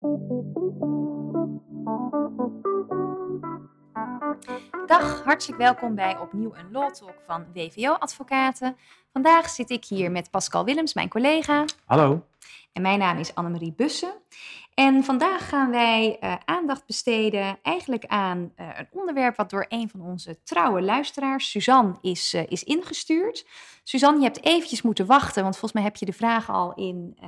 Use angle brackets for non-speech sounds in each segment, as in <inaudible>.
Dag, hartelijk welkom bij opnieuw een Law Talk van WVO Advocaten. Vandaag zit ik hier met Pascal Willems, mijn collega. Hallo. En mijn naam is Annemarie Bussen. En vandaag gaan wij uh, aandacht besteden eigenlijk aan uh, een onderwerp wat door een van onze trouwe luisteraars, Suzanne, is, uh, is ingestuurd. Suzanne, je hebt eventjes moeten wachten, want volgens mij heb je de vraag al in,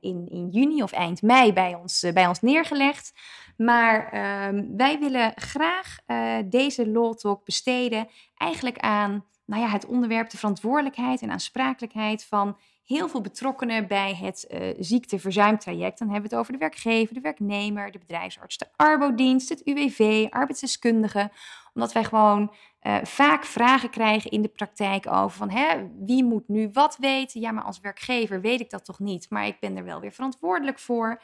in, in juni of eind mei bij ons, bij ons neergelegd. Maar ehm, wij willen graag deze Law Talk besteden eigenlijk aan nou ja, het onderwerp de verantwoordelijkheid en aansprakelijkheid van heel veel betrokkenen bij het uh, ziekteverzuimtraject. Dan hebben we het over de werkgever, de werknemer, de bedrijfsarts, de arbodienst, het UWV, arbeidsdeskundige. Omdat wij gewoon uh, vaak vragen krijgen in de praktijk over van hè, wie moet nu wat weten. Ja, maar als werkgever weet ik dat toch niet, maar ik ben er wel weer verantwoordelijk voor.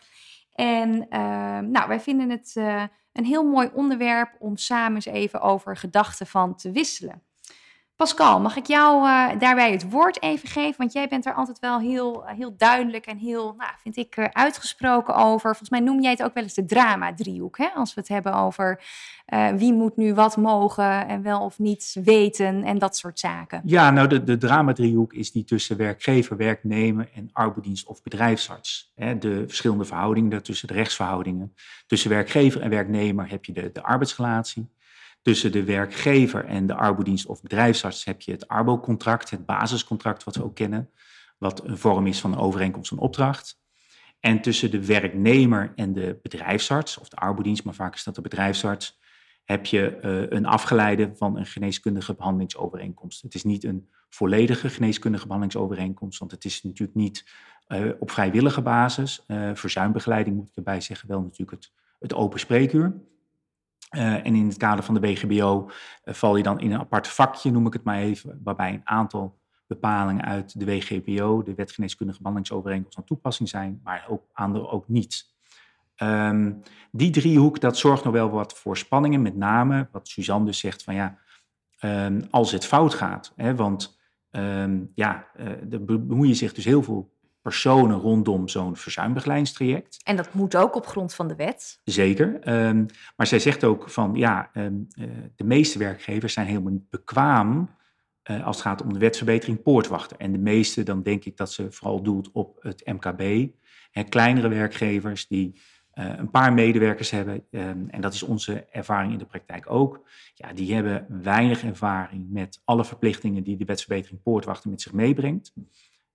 En uh, nou, wij vinden het een heel mooi onderwerp om samen eens even over gedachten van te wisselen. Pascal, mag ik jou uh, daarbij het woord even geven? Want jij bent er altijd wel heel, uh, heel duidelijk en heel, nou, vind ik, uh, uitgesproken over. Volgens mij noem jij het ook wel eens de drama-driehoek, als we het hebben over wie moet nu wat mogen en wel of niet weten en dat soort zaken. Ja, nou, de, de drama-driehoek is die tussen werkgever, werknemer en arbeidsdienst of bedrijfsarts. Hè? De verschillende verhoudingen daartussen, de rechtsverhoudingen. Tussen werkgever en werknemer heb je de, de arbeidsrelatie. Tussen de werkgever en de arbodienst of bedrijfsarts heb je het arbo-contract, het basiscontract wat we ook kennen, wat een vorm is van een overeenkomst van opdracht. En tussen de werknemer en de bedrijfsarts, of de arbodienst, maar vaak is dat de bedrijfsarts, heb je uh, een afgeleide van een geneeskundige behandelingsovereenkomst. Het is niet een volledige geneeskundige behandelingsovereenkomst, want het is natuurlijk niet uh, op vrijwillige basis. Uh, verzuimbegeleiding moet ik erbij zeggen, wel natuurlijk het, het open spreekuur. Uh, en in het kader van de BGBO uh, val je dan in een apart vakje, noem ik het maar even, waarbij een aantal bepalingen uit de WGBO, de wetgeneeskundige behandelingsovereenkomst, van toepassing zijn, maar ook andere ook niet. Um, die driehoek, dat zorgt nog wel wat voor spanningen, met name wat Suzanne dus zegt van ja, um, als het fout gaat, hè, want um, ja, uh, er bemoeien zich dus heel veel personen rondom zo'n verzuimbegeleidingstraject. En dat moet ook op grond van de wet? Zeker. Um, maar zij zegt ook van ja, um, uh, de meeste werkgevers zijn helemaal niet bekwaam uh, als het gaat om de wetsverbetering poortwachten. En de meeste, dan denk ik dat ze vooral doelt op het MKB. Hè, kleinere werkgevers die uh, een paar medewerkers hebben, um, en dat is onze ervaring in de praktijk ook. Ja, die hebben weinig ervaring met alle verplichtingen die de wetsverbetering poortwachten met zich meebrengt.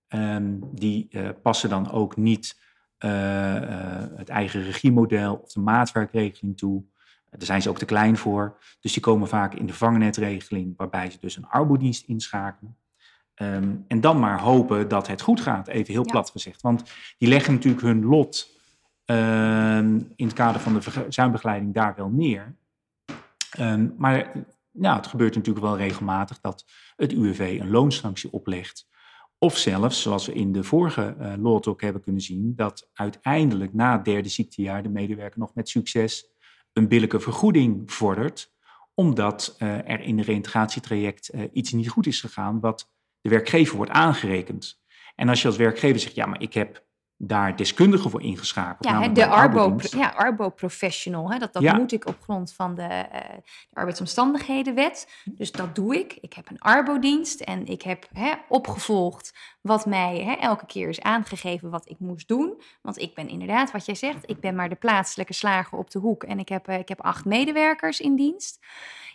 Um, die uh, passen dan ook niet uh, uh, het eigen regiemodel of de maatwerkregeling toe. Daar zijn ze ook te klein voor. Dus die komen vaak in de vangnetregeling, waarbij ze dus een arbodienst inschakelen. Um, en dan maar hopen dat het goed gaat, even heel ja. plat gezegd. Want die leggen natuurlijk hun lot um, in het kader van de verzuimbegeleiding daar wel neer. maar nou, het gebeurt natuurlijk wel regelmatig dat het UWV een loonsanctie oplegt of zelfs, zoals we in de vorige uh, Law hebben kunnen zien, dat uiteindelijk na het derde ziektejaar de medewerker nog met succes een billijke vergoeding vordert, omdat uh, er in het reintegratietraject uh, iets niet goed is gegaan wat de werkgever wordt aangerekend. En als je als werkgever zegt, ja, maar ik heb daar deskundigen voor ingeschakeld. Ja, de arbo, ja, arbo-professional. Hè, dat dat ja. moet ik op grond van de, uh, de arbeidsomstandighedenwet. Dus dat doe ik. Ik heb een arbodienst en ik heb hè, opgevolgd wat mij hè, elke keer is aangegeven wat ik moest doen. Want ik ben inderdaad, wat jij zegt, ik ben maar de plaatselijke slager op de hoek. En ik heb, uh, ik heb acht medewerkers in dienst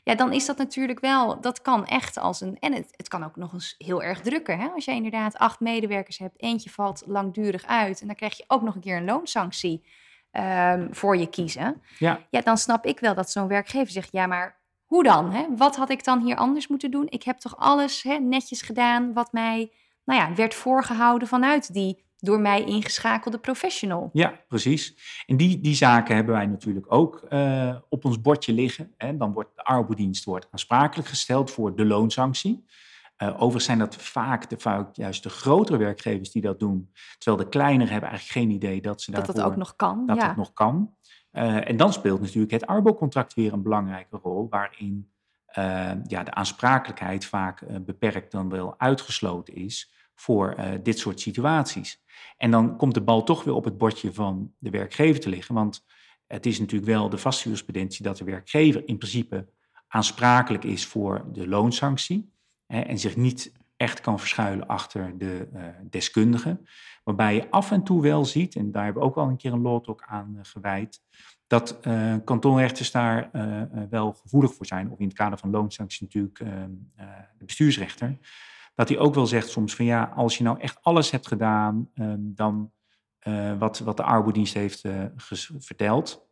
ja, dan is dat natuurlijk wel, dat kan echt als een, en het, het kan ook nog eens heel erg drukken. Hè? Als jij inderdaad acht medewerkers hebt, eentje valt langdurig uit en dan krijg je ook nog een keer een loonsanctie um, voor je kiezen. Ja. ja, dan snap ik wel dat zo'n werkgever zegt, ja, maar hoe dan? Hè? Wat had ik dan hier anders moeten doen? Ik heb toch alles hè, netjes gedaan wat mij nou ja, werd voorgehouden vanuit die door mij ingeschakelde professional. Ja, precies. En die, die zaken hebben wij natuurlijk ook uh, op ons bordje liggen. Hè. Dan wordt de arbodienst wordt aansprakelijk gesteld voor de loonsanctie. Uh, overigens zijn dat vaak, de, vaak juist de grotere werkgevers die dat doen. Terwijl de kleinere hebben eigenlijk geen idee dat ze dat daarvoor... Dat ook nog kan. Dat ja. het nog kan. Uh, en dan speelt natuurlijk het arbo-contract weer een belangrijke rol... waarin ja, de aansprakelijkheid vaak beperkt dan wel uitgesloten is voor dit soort situaties. En dan komt de bal toch weer op het bordje van de werkgever te liggen. Want het is natuurlijk wel de vaste jurisprudentie dat de werkgever in principe aansprakelijk is voor de loonsanctie. Hè, en zich niet echt kan verschuilen achter de uh, deskundige. Waarbij je af en toe wel ziet, en daar hebben we ook al een keer een lawtalk aan uh, gewijd, dat kantonrechters daar wel gevoelig voor zijn. Of in het kader van loonsanctie natuurlijk de bestuursrechter. Dat hij ook wel zegt soms van ja, als je nou echt alles hebt gedaan, ehm, dan wat, wat de arbeidsdienst heeft verteld,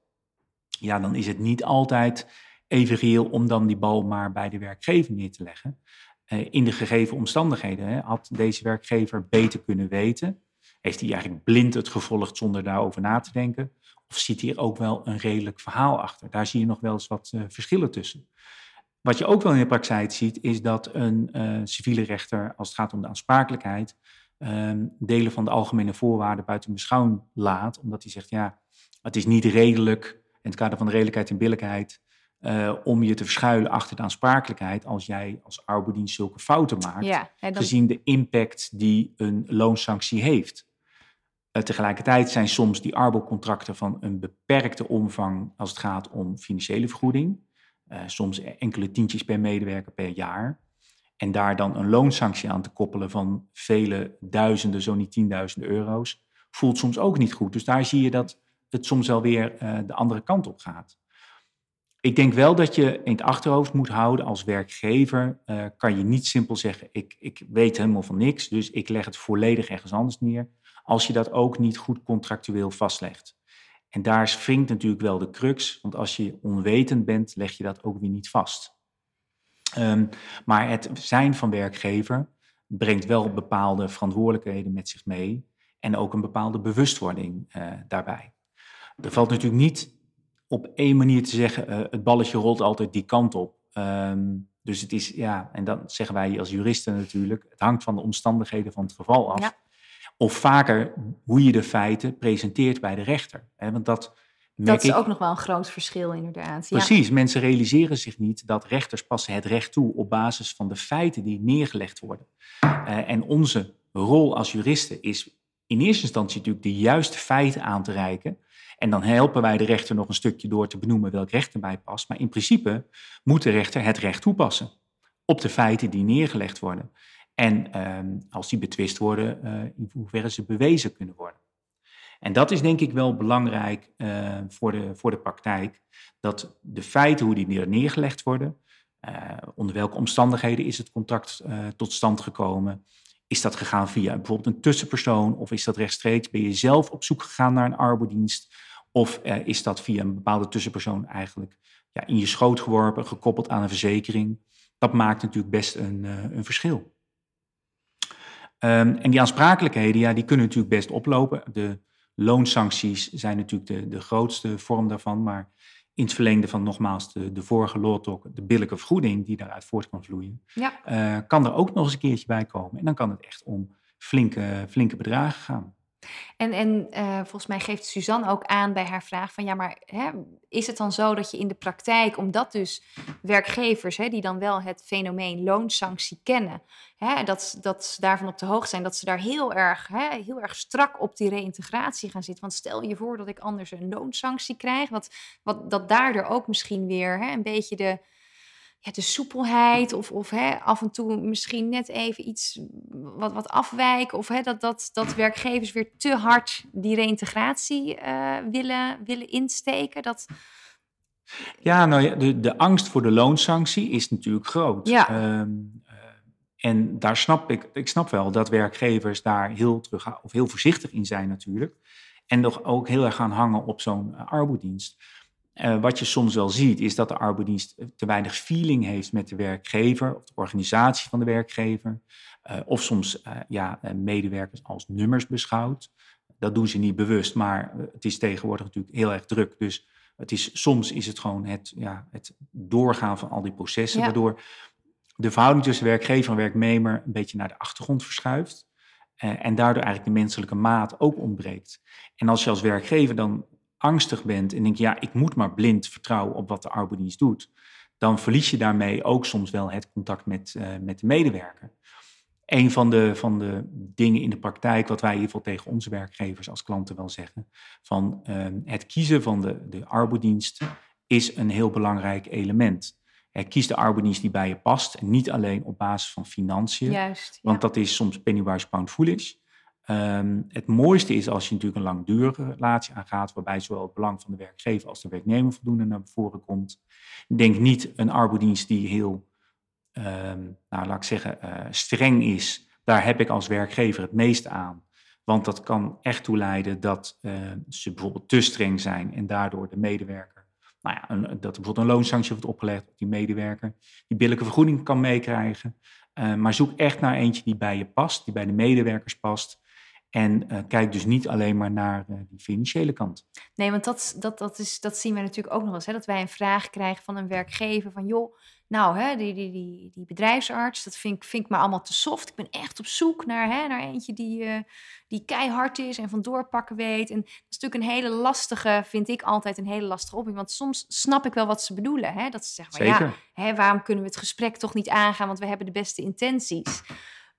ja, dan is het niet altijd even reëel om dan die bal maar bij de werkgever neer te leggen. Uh, in de gegeven omstandigheden hè, had deze werkgever beter kunnen weten. Heeft hij eigenlijk blind het gevolgd zonder daarover na te denken? Of zit hier ook wel een redelijk verhaal achter? Daar zie je nog wel eens wat verschillen tussen. Wat je ook wel in de praktijk ziet, is dat een uh, civiele rechter, als het gaat om de aansprakelijkheid, ehm, delen van de algemene voorwaarden buiten beschouwing laat. Omdat hij zegt, ja, het is niet redelijk in het kader van de redelijkheid en billijkheid uh, om je te verschuilen achter de aansprakelijkheid als jij als arbeidsdienst zulke fouten maakt, ja, dan... gezien de impact die een loonsanctie heeft. Uh, tegelijkertijd zijn soms die arbeidscontracten van een beperkte omvang als het gaat om financiële vergoeding, uh, soms enkele tientjes per medewerker per jaar. En daar dan een loonsanctie aan te koppelen van vele duizenden, zo niet tienduizenden euro's, voelt soms ook niet goed. Dus daar zie je dat het soms wel weer de andere kant op gaat. Ik denk wel dat je in het achterhoofd moet houden als werkgever. Uh, kan je niet simpel zeggen: ik, ik weet helemaal van niks, dus ik leg het volledig ergens anders neer. Als je dat ook niet goed contractueel vastlegt. En daar springt natuurlijk wel de crux, want als je onwetend bent, leg je dat ook weer niet vast. Um, maar het zijn van werkgever brengt wel bepaalde verantwoordelijkheden met zich mee en ook een bepaalde bewustwording uh, daarbij. Er valt natuurlijk niet op één manier te zeggen, uh, het balletje rolt altijd die kant op. Um, dus het is, ja, en dat zeggen wij als juristen natuurlijk, het hangt van de omstandigheden van het geval af. Ja. Of vaker hoe je de feiten presenteert bij de rechter. Hè, want dat dat is ook nog wel een groot verschil, inderdaad. Precies, mensen realiseren zich niet dat rechters passen het recht toe op basis van de feiten die neergelegd worden. Uh, en onze rol als juristen is in eerste instantie natuurlijk de juiste feiten aan te reiken. En dan helpen wij de rechter nog een stukje door te benoemen welk recht erbij past. Maar in principe moet de rechter het recht toepassen op de feiten die neergelegd worden. En ehm, als die betwist worden, uh, in hoeverre ze bewezen kunnen worden. En dat is denk ik wel belangrijk uh, voor, de, voor de praktijk. Dat de feiten, hoe die neergelegd worden, uh, onder welke omstandigheden is het contact tot stand gekomen, is dat gegaan via bijvoorbeeld een tussenpersoon of is dat rechtstreeks? Ben je zelf op zoek gegaan naar een arbeidsdienst? Of is dat via een bepaalde tussenpersoon eigenlijk ja, in je schoot geworpen, gekoppeld aan een verzekering? Dat maakt natuurlijk best een, een verschil. Um, en die aansprakelijkheden, ja, die kunnen natuurlijk best oplopen. De loonsancties zijn natuurlijk de, de grootste vorm daarvan, maar in het verlengde van nogmaals de, de vorige lawtalk, de billijke vergoeding die daaruit voort kan vloeien, ja. uh, kan er ook nog eens een keertje bij komen. En dan kan het echt om flinke, flinke bedragen gaan. En, en uh, volgens mij geeft Suzanne ook aan bij haar vraag van ja, maar hè, is het dan zo dat je in de praktijk, omdat dus werkgevers hè, die dan wel het fenomeen loonsanctie kennen, hè, dat, dat ze daarvan op de hoogte zijn, dat ze daar heel erg, hè, heel erg strak op die reïntegratie gaan zitten. Want stel je voor dat ik anders een loonsanctie krijg, wat, wat, dat daardoor ook misschien weer hè, een beetje de ja, de soepelheid of, of hè, af en toe misschien net even iets wat, wat afwijken. Of hè, dat, dat, dat werkgevers weer te hard die reïntegratie uh, willen, willen insteken. Dat... Ja, nou ja, de, de angst voor de loonsanctie is natuurlijk groot. Ja. Um, en daar snap ik, ik snap wel dat werkgevers daar heel, terug, of heel voorzichtig in zijn natuurlijk. En toch ook heel erg gaan hangen op zo'n uh, arbeidsdienst. Uh, wat je soms wel ziet, is dat de arbeidsdienst te weinig feeling heeft met de werkgever of de organisatie van de werkgever. Uh, of soms uh, ja, medewerkers als nummers beschouwt. Dat doen ze niet bewust, maar het is tegenwoordig natuurlijk heel erg druk. Dus het is, soms is het gewoon het, ja, het doorgaan van al die processen, ja. waardoor de verhouding tussen werkgever en werknemer een beetje naar de achtergrond verschuift. en daardoor eigenlijk de menselijke maat ook ontbreekt. En als je als werkgever dan angstig bent en denk ja, ik moet maar blind vertrouwen op wat de arbeidsdienst doet, dan verlies je daarmee ook soms wel het contact met, uh, met de medewerker. een van de, van de dingen in de praktijk, wat wij in ieder geval tegen onze werkgevers als klanten wel zeggen, van ehm, het kiezen van de, de arbodienst is een heel belangrijk element. kies de arbodienst die bij je past en niet alleen op basis van financiën, Juist, want dat is soms pennywise pound foolish. Um, het mooiste is als je natuurlijk een langdurige relatie aangaat, waarbij zowel het belang van de werkgever als de werknemer voldoende naar voren komt. Denk niet een arbodienst die heel um, nou, laat ik zeggen, uh, streng is, daar heb ik als werkgever het meeste aan. Want dat kan echt toe leiden dat uh, ze bijvoorbeeld te streng zijn en daardoor de medewerker, nou ja, een, dat er bijvoorbeeld een loonsanctie wordt opgelegd op die medewerker, die billijke vergoeding kan meekrijgen. Maar zoek echt naar eentje die bij je past, die bij de medewerkers past. En uh, kijk dus niet alleen maar naar uh, die financiële kant. Nee, want dat, dat, dat, is, dat zien we natuurlijk ook nog eens. Hè? Dat wij een vraag krijgen van een werkgever van... joh, nou, hè, die, die, die, die bedrijfsarts, dat vind ik, vind ik maar allemaal te soft. Ik ben echt op zoek naar, hè, naar eentje die, uh, die keihard is en van doorpakken weet. En dat is natuurlijk een hele lastige, vind ik altijd een hele lastige opmerking. Want soms snap ik wel wat ze bedoelen. Hè? Dat ze zeggen, maar, ja, hè, waarom kunnen we het gesprek toch niet aangaan? Want we hebben de beste intenties.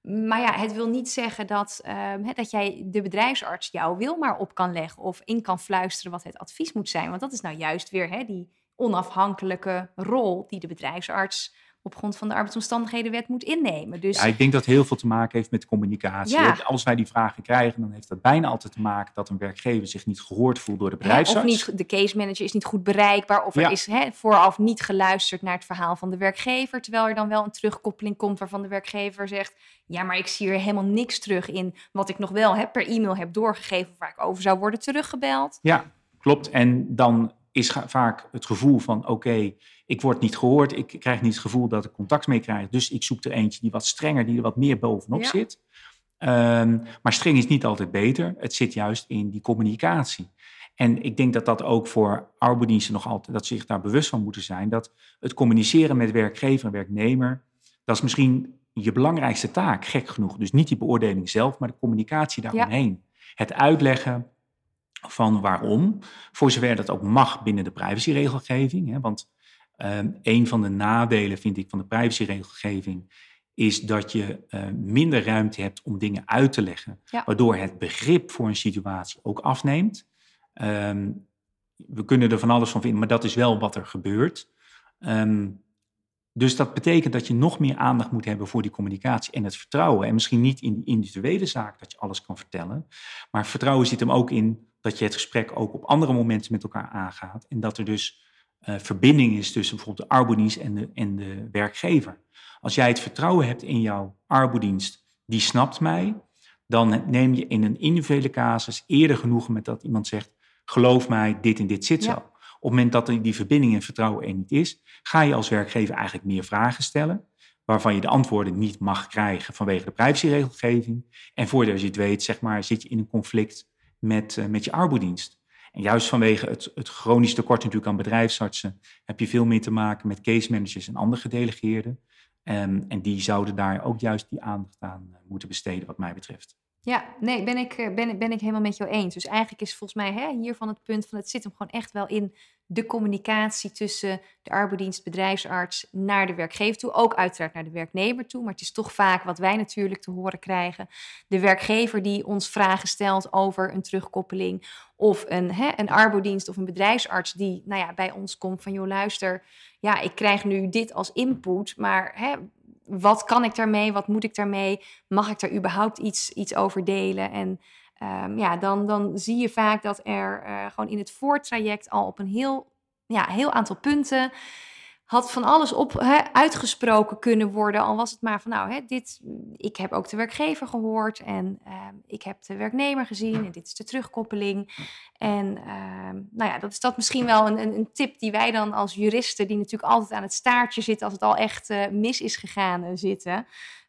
Maar ja, het wil niet zeggen dat, uh, dat jij de bedrijfsarts jouw wil maar op kan leggen of in kan fluisteren wat het advies moet zijn. Want dat is nou juist weer die onafhankelijke rol die de bedrijfsarts op grond van de arbeidsomstandighedenwet moet innemen. Dus... Ja, ik denk dat heel veel te maken heeft met communicatie. Ja. Als wij die vragen krijgen, dan heeft dat bijna altijd te maken dat een werkgever zich niet gehoord voelt door de bedrijfsarts. of niet, de case manager is niet goed bereikbaar, of er is hè, vooraf niet geluisterd naar het verhaal van de werkgever, terwijl er dan wel een terugkoppeling komt waarvan de werkgever zegt, ja, maar ik zie er helemaal niks terug in wat ik nog wel per e-mail heb doorgegeven, waar ik over zou worden teruggebeld. Ja, klopt. En dan is vaak het gevoel van oké, ik word niet gehoord, ik krijg niet het gevoel dat ik contact mee krijg, dus ik zoek er eentje die wat strenger, die er wat meer bovenop zit. Um, maar streng is niet altijd beter, het zit juist in die communicatie. En ik denk dat dat ook voor arbeidsdiensten nog altijd, dat ze zich daar bewust van moeten zijn, dat het communiceren met werkgever en werknemer, dat is misschien je belangrijkste taak, gek genoeg. Dus niet die beoordeling zelf, maar de communicatie daaromheen. Het uitleggen van waarom, voor zover dat ook mag binnen de privacyregelgeving. Hè, want um, een van de nadelen, vind ik, van de privacyregelgeving is dat je uh, minder ruimte hebt om dingen uit te leggen, ja. waardoor het begrip voor een situatie ook afneemt. Um, we kunnen er van alles van vinden, maar dat is wel wat er gebeurt. Um, dus dat betekent dat je nog meer aandacht moet hebben voor die communicatie en het vertrouwen. En misschien niet in die individuele zaak dat je alles kan vertellen, maar vertrouwen zit hem ook in dat je het gesprek ook op andere momenten met elkaar aangaat. En dat er dus uh, verbinding is tussen bijvoorbeeld de arbodienst en de, en de werkgever. Als jij het vertrouwen hebt in jouw arbodienst, die snapt mij, dan neem je in een individuele casus eerder genoegen met dat iemand zegt, geloof mij, dit en dit zit zo. Op het moment dat die verbinding en vertrouwen er niet is, ga je als werkgever eigenlijk meer vragen stellen, waarvan je de antwoorden niet mag krijgen vanwege de privacyregelgeving. En voordat je het weet, zeg maar, zit je in een conflict met, uh, met je arbodienst. En juist vanwege het, het chronisch tekort natuurlijk aan bedrijfsartsen heb je veel meer te maken met case managers en andere gedelegeerden. Um, en die zouden daar ook juist die aandacht aan uh, moeten besteden, wat mij betreft. Ja, nee, ben ik, eh, ben, ben ik helemaal met jou eens. Dus eigenlijk is volgens mij hè, hiervan het punt van het zit hem gewoon echt wel in de communicatie tussen de arbeidsdienst, bedrijfsarts naar de werkgever toe. Ook uiteraard naar de werknemer toe. Maar het is toch vaak wat wij natuurlijk te horen krijgen. De werkgever die ons vragen stelt over een terugkoppeling. Of een, hè, een arbeidsdienst of een bedrijfsarts die nou ja, bij ons komt van... joh, luister, ja, ik krijg nu dit als input, maar hè, wat kan ik daarmee? Wat moet ik daarmee? Mag ik daar überhaupt iets, iets over delen? En um, ja, dan, dan zie je vaak dat er uh, gewoon in het voortraject al op een heel, ja, heel aantal punten had van alles op uitgesproken kunnen worden. Al was het maar van, nou, hè, dit, ik heb ook de werkgever gehoord en uh, ik heb de werknemer gezien en dit is de terugkoppeling. En uh, nou ja, dat is dat misschien wel een, een, tip die wij dan als juristen, die natuurlijk altijd aan het staartje zitten als het al echt uh, mis is gegaan, eh, zitten.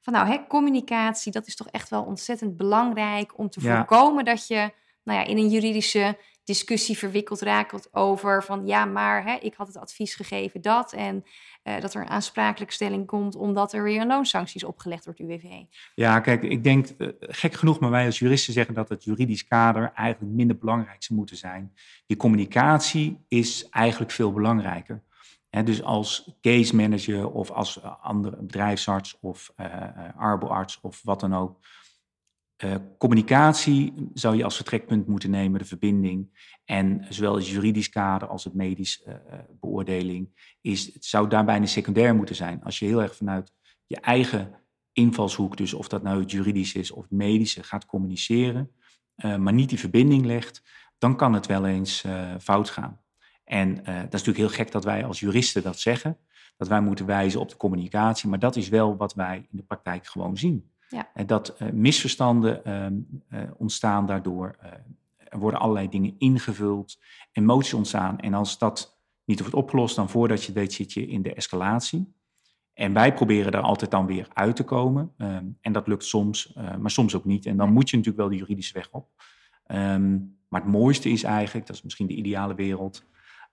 Van nou, hè, communicatie, dat is toch echt wel ontzettend belangrijk om te ja. voorkomen dat je nou ja, in een juridische discussie verwikkeld raakt over van ja, maar hè, ik had het advies gegeven dat en uh, dat er een aansprakelijkstelling komt omdat er weer een loonsancties opgelegd wordt UWV. Ja, kijk, ik denk uh, gek genoeg, maar wij als juristen zeggen dat het juridisch kader eigenlijk minder belangrijk zou moeten zijn. Die communicatie is eigenlijk veel belangrijker. Dus als case manager of als andere bedrijfsarts of uh, arboarts of wat dan ook. Communicatie zou je als vertrekpunt moeten nemen, de verbinding. En zowel het juridisch kader als het medisch beoordeling is, het zou daar bijna secundair moeten zijn. Als je heel erg vanuit je eigen invalshoek, dus of dat nou het juridisch is of het medische, gaat communiceren, maar niet die verbinding legt, dan kan het wel eens fout gaan. En uh, dat is natuurlijk heel gek dat wij als juristen dat zeggen, dat wij moeten wijzen op de communicatie, maar dat is wel wat wij in de praktijk gewoon zien. Ja. En dat uh, misverstanden uh, ontstaan daardoor, er worden allerlei dingen ingevuld, emoties ontstaan. En als dat niet wordt opgelost, dan voordat je het weet zit je in de escalatie. En wij proberen daar altijd dan weer uit te komen. Um, en dat lukt soms, maar soms ook niet. En dan moet je natuurlijk wel de juridische weg op. Um, maar het mooiste is eigenlijk, dat is misschien de ideale wereld,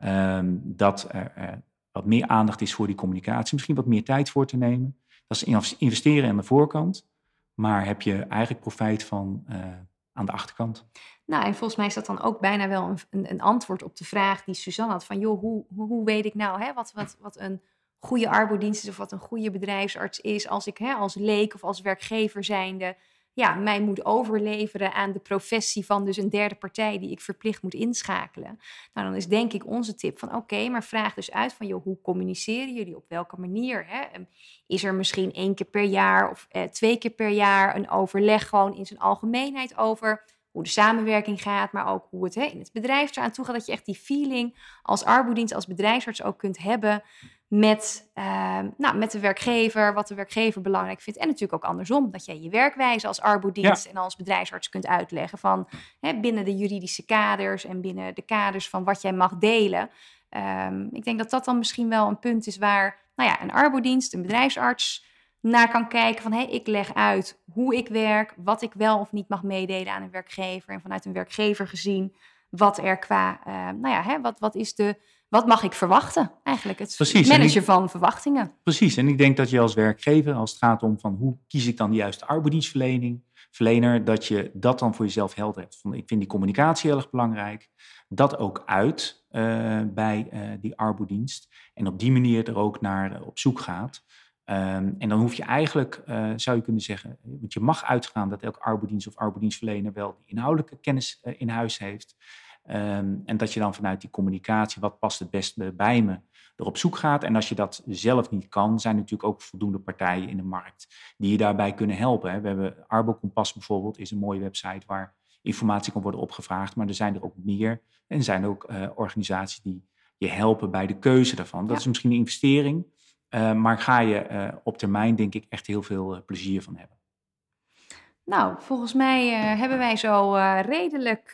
Um, dat er wat meer aandacht is voor die communicatie. Misschien wat meer tijd voor te nemen. Dat is investeren aan de voorkant. Maar heb je eigenlijk profijt van uh, aan de achterkant. Nou, en volgens mij is dat dan ook bijna wel een, een, een antwoord op de vraag die Suzanne had. Van joh, hoe, hoe weet ik nou hè, wat, wat, wat een goede arbodienst is of wat een goede bedrijfsarts is als ik hè, als leek of als werkgever zijnde ja, mij moet overleveren aan de professie van dus een derde partij die ik verplicht moet inschakelen. Nou, dan is denk ik onze tip van oké, maar vraag dus uit van joh, hoe communiceren jullie, op welke manier? Hè? Is er misschien één keer per jaar of eh, twee keer per jaar een overleg gewoon in zijn algemeenheid over hoe de samenwerking gaat, maar ook hoe het hè, in het bedrijf eraan toe gaat. Dat je echt die feeling als arbodienst, als bedrijfsarts ook kunt hebben met, uh, nou, met de werkgever, wat de werkgever belangrijk vindt. En natuurlijk ook andersom, dat jij je werkwijze als arbodienst en als bedrijfsarts kunt uitleggen van hè, binnen de juridische kaders en binnen de kaders van wat jij mag delen. Um, ik denk dat dat dan misschien wel een punt is waar nou ja, een arbodienst, een bedrijfsarts naar kan kijken van hé, hey, ik leg uit hoe ik werk, wat ik wel of niet mag meedelen aan een werkgever en vanuit een werkgever gezien wat er qua, uh, nou ja, hè, wat, wat is de wat mag ik verwachten eigenlijk? Het Precies, manager van verwachtingen. Precies, en ik denk dat je als werkgever, als het gaat om van hoe kies ik dan de juiste arbeidsdienstverlening, verlener, dat je dat dan voor jezelf helder hebt. Van, ik vind die communicatie heel erg belangrijk. Dat ook uit uh, bij uh, die arbeidsdienst. En op die manier er ook naar uh, op zoek gaat. Um, en dan hoef je eigenlijk, zou je kunnen zeggen, want je mag uitgaan dat elke arbeidsdienst of arbeidsdienstverlener wel die inhoudelijke kennis in huis heeft. Um, en dat je dan vanuit die communicatie, wat past het beste bij me, er op zoek gaat. En als je dat zelf niet kan, zijn er natuurlijk ook voldoende partijen in de markt die je daarbij kunnen helpen. Hè. We hebben Arbokompas bijvoorbeeld, is een mooie website waar informatie kan worden opgevraagd. Maar er zijn er ook meer. En er zijn ook uh, organisaties die je helpen bij de keuze daarvan. Dat is misschien een investering, uh, maar ga je uh, op termijn denk ik echt heel veel plezier van hebben. Nou, volgens mij hebben wij zo redelijk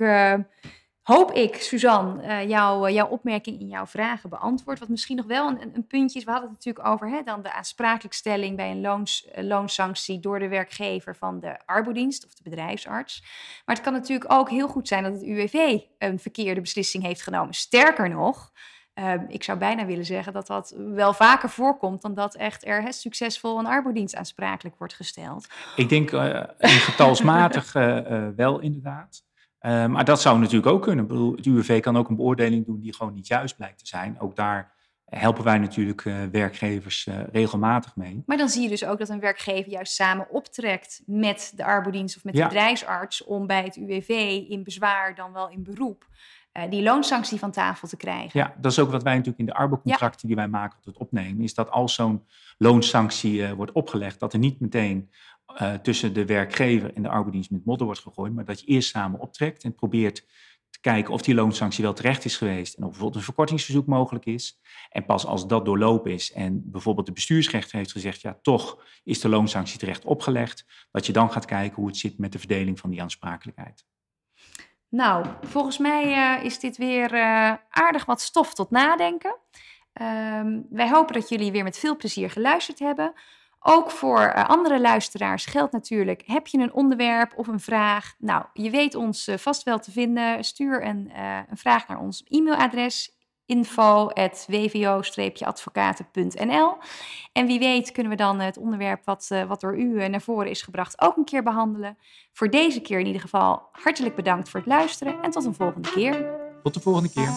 hoop ik, Suzanne, uh, jou, uh, jouw opmerking in jouw vragen beantwoord. Wat misschien nog wel een, een puntje is. We hadden het natuurlijk over hè, dan de aansprakelijkstelling bij een loons, uh, loonsanctie door de werkgever van de arbodienst of de bedrijfsarts. Maar het kan natuurlijk ook heel goed zijn dat het UWV een verkeerde beslissing heeft genomen. Sterker nog, ehm, ik zou bijna willen zeggen dat dat wel vaker voorkomt dan dat echt er succesvol een arbodienst aansprakelijk wordt gesteld. Ik denk getalsmatig <laughs> wel inderdaad. Uh, maar dat zou natuurlijk ook kunnen. Ik bedoel, het UWV kan ook een beoordeling doen die gewoon niet juist blijkt te zijn. Ook daar helpen wij natuurlijk uh, werkgevers uh, regelmatig mee. Maar dan zie je dus ook dat een werkgever juist samen optrekt met de arbodienst of met de bedrijfsarts om bij het UWV in bezwaar dan wel in beroep uh, die loonsanctie van tafel te krijgen. Ja, dat is ook wat wij natuurlijk in de arbeidscontracten ja. die wij maken tot opnemen, is dat als zo'n loonsanctie wordt opgelegd, dat er niet meteen uh, tussen de werkgever en de arbeidsdienst met modder wordt gegooid, maar dat je eerst samen optrekt en probeert te kijken of die loonsanctie wel terecht is geweest en of bijvoorbeeld een verkortingsverzoek mogelijk is. En pas als dat doorlopen is en bijvoorbeeld de bestuursrechter heeft gezegd, ja toch is de loonsanctie terecht opgelegd, dat je dan gaat kijken hoe het zit met de verdeling van die aansprakelijkheid. Nou, volgens mij uh, is dit weer uh, aardig wat stof tot nadenken. Um, wij hopen dat jullie weer met veel plezier geluisterd hebben. Ook voor uh, andere luisteraars geldt natuurlijk, heb je een onderwerp of een vraag? Nou, je weet ons uh, vast wel te vinden. Stuur een, uh, een vraag naar ons e-mailadres info.wvo-advocaten.nl En wie weet kunnen we dan het onderwerp wat, wat door u naar voren is gebracht ook een keer behandelen. Voor deze keer in ieder geval hartelijk bedankt voor het luisteren en tot een volgende keer. Tot de volgende keer.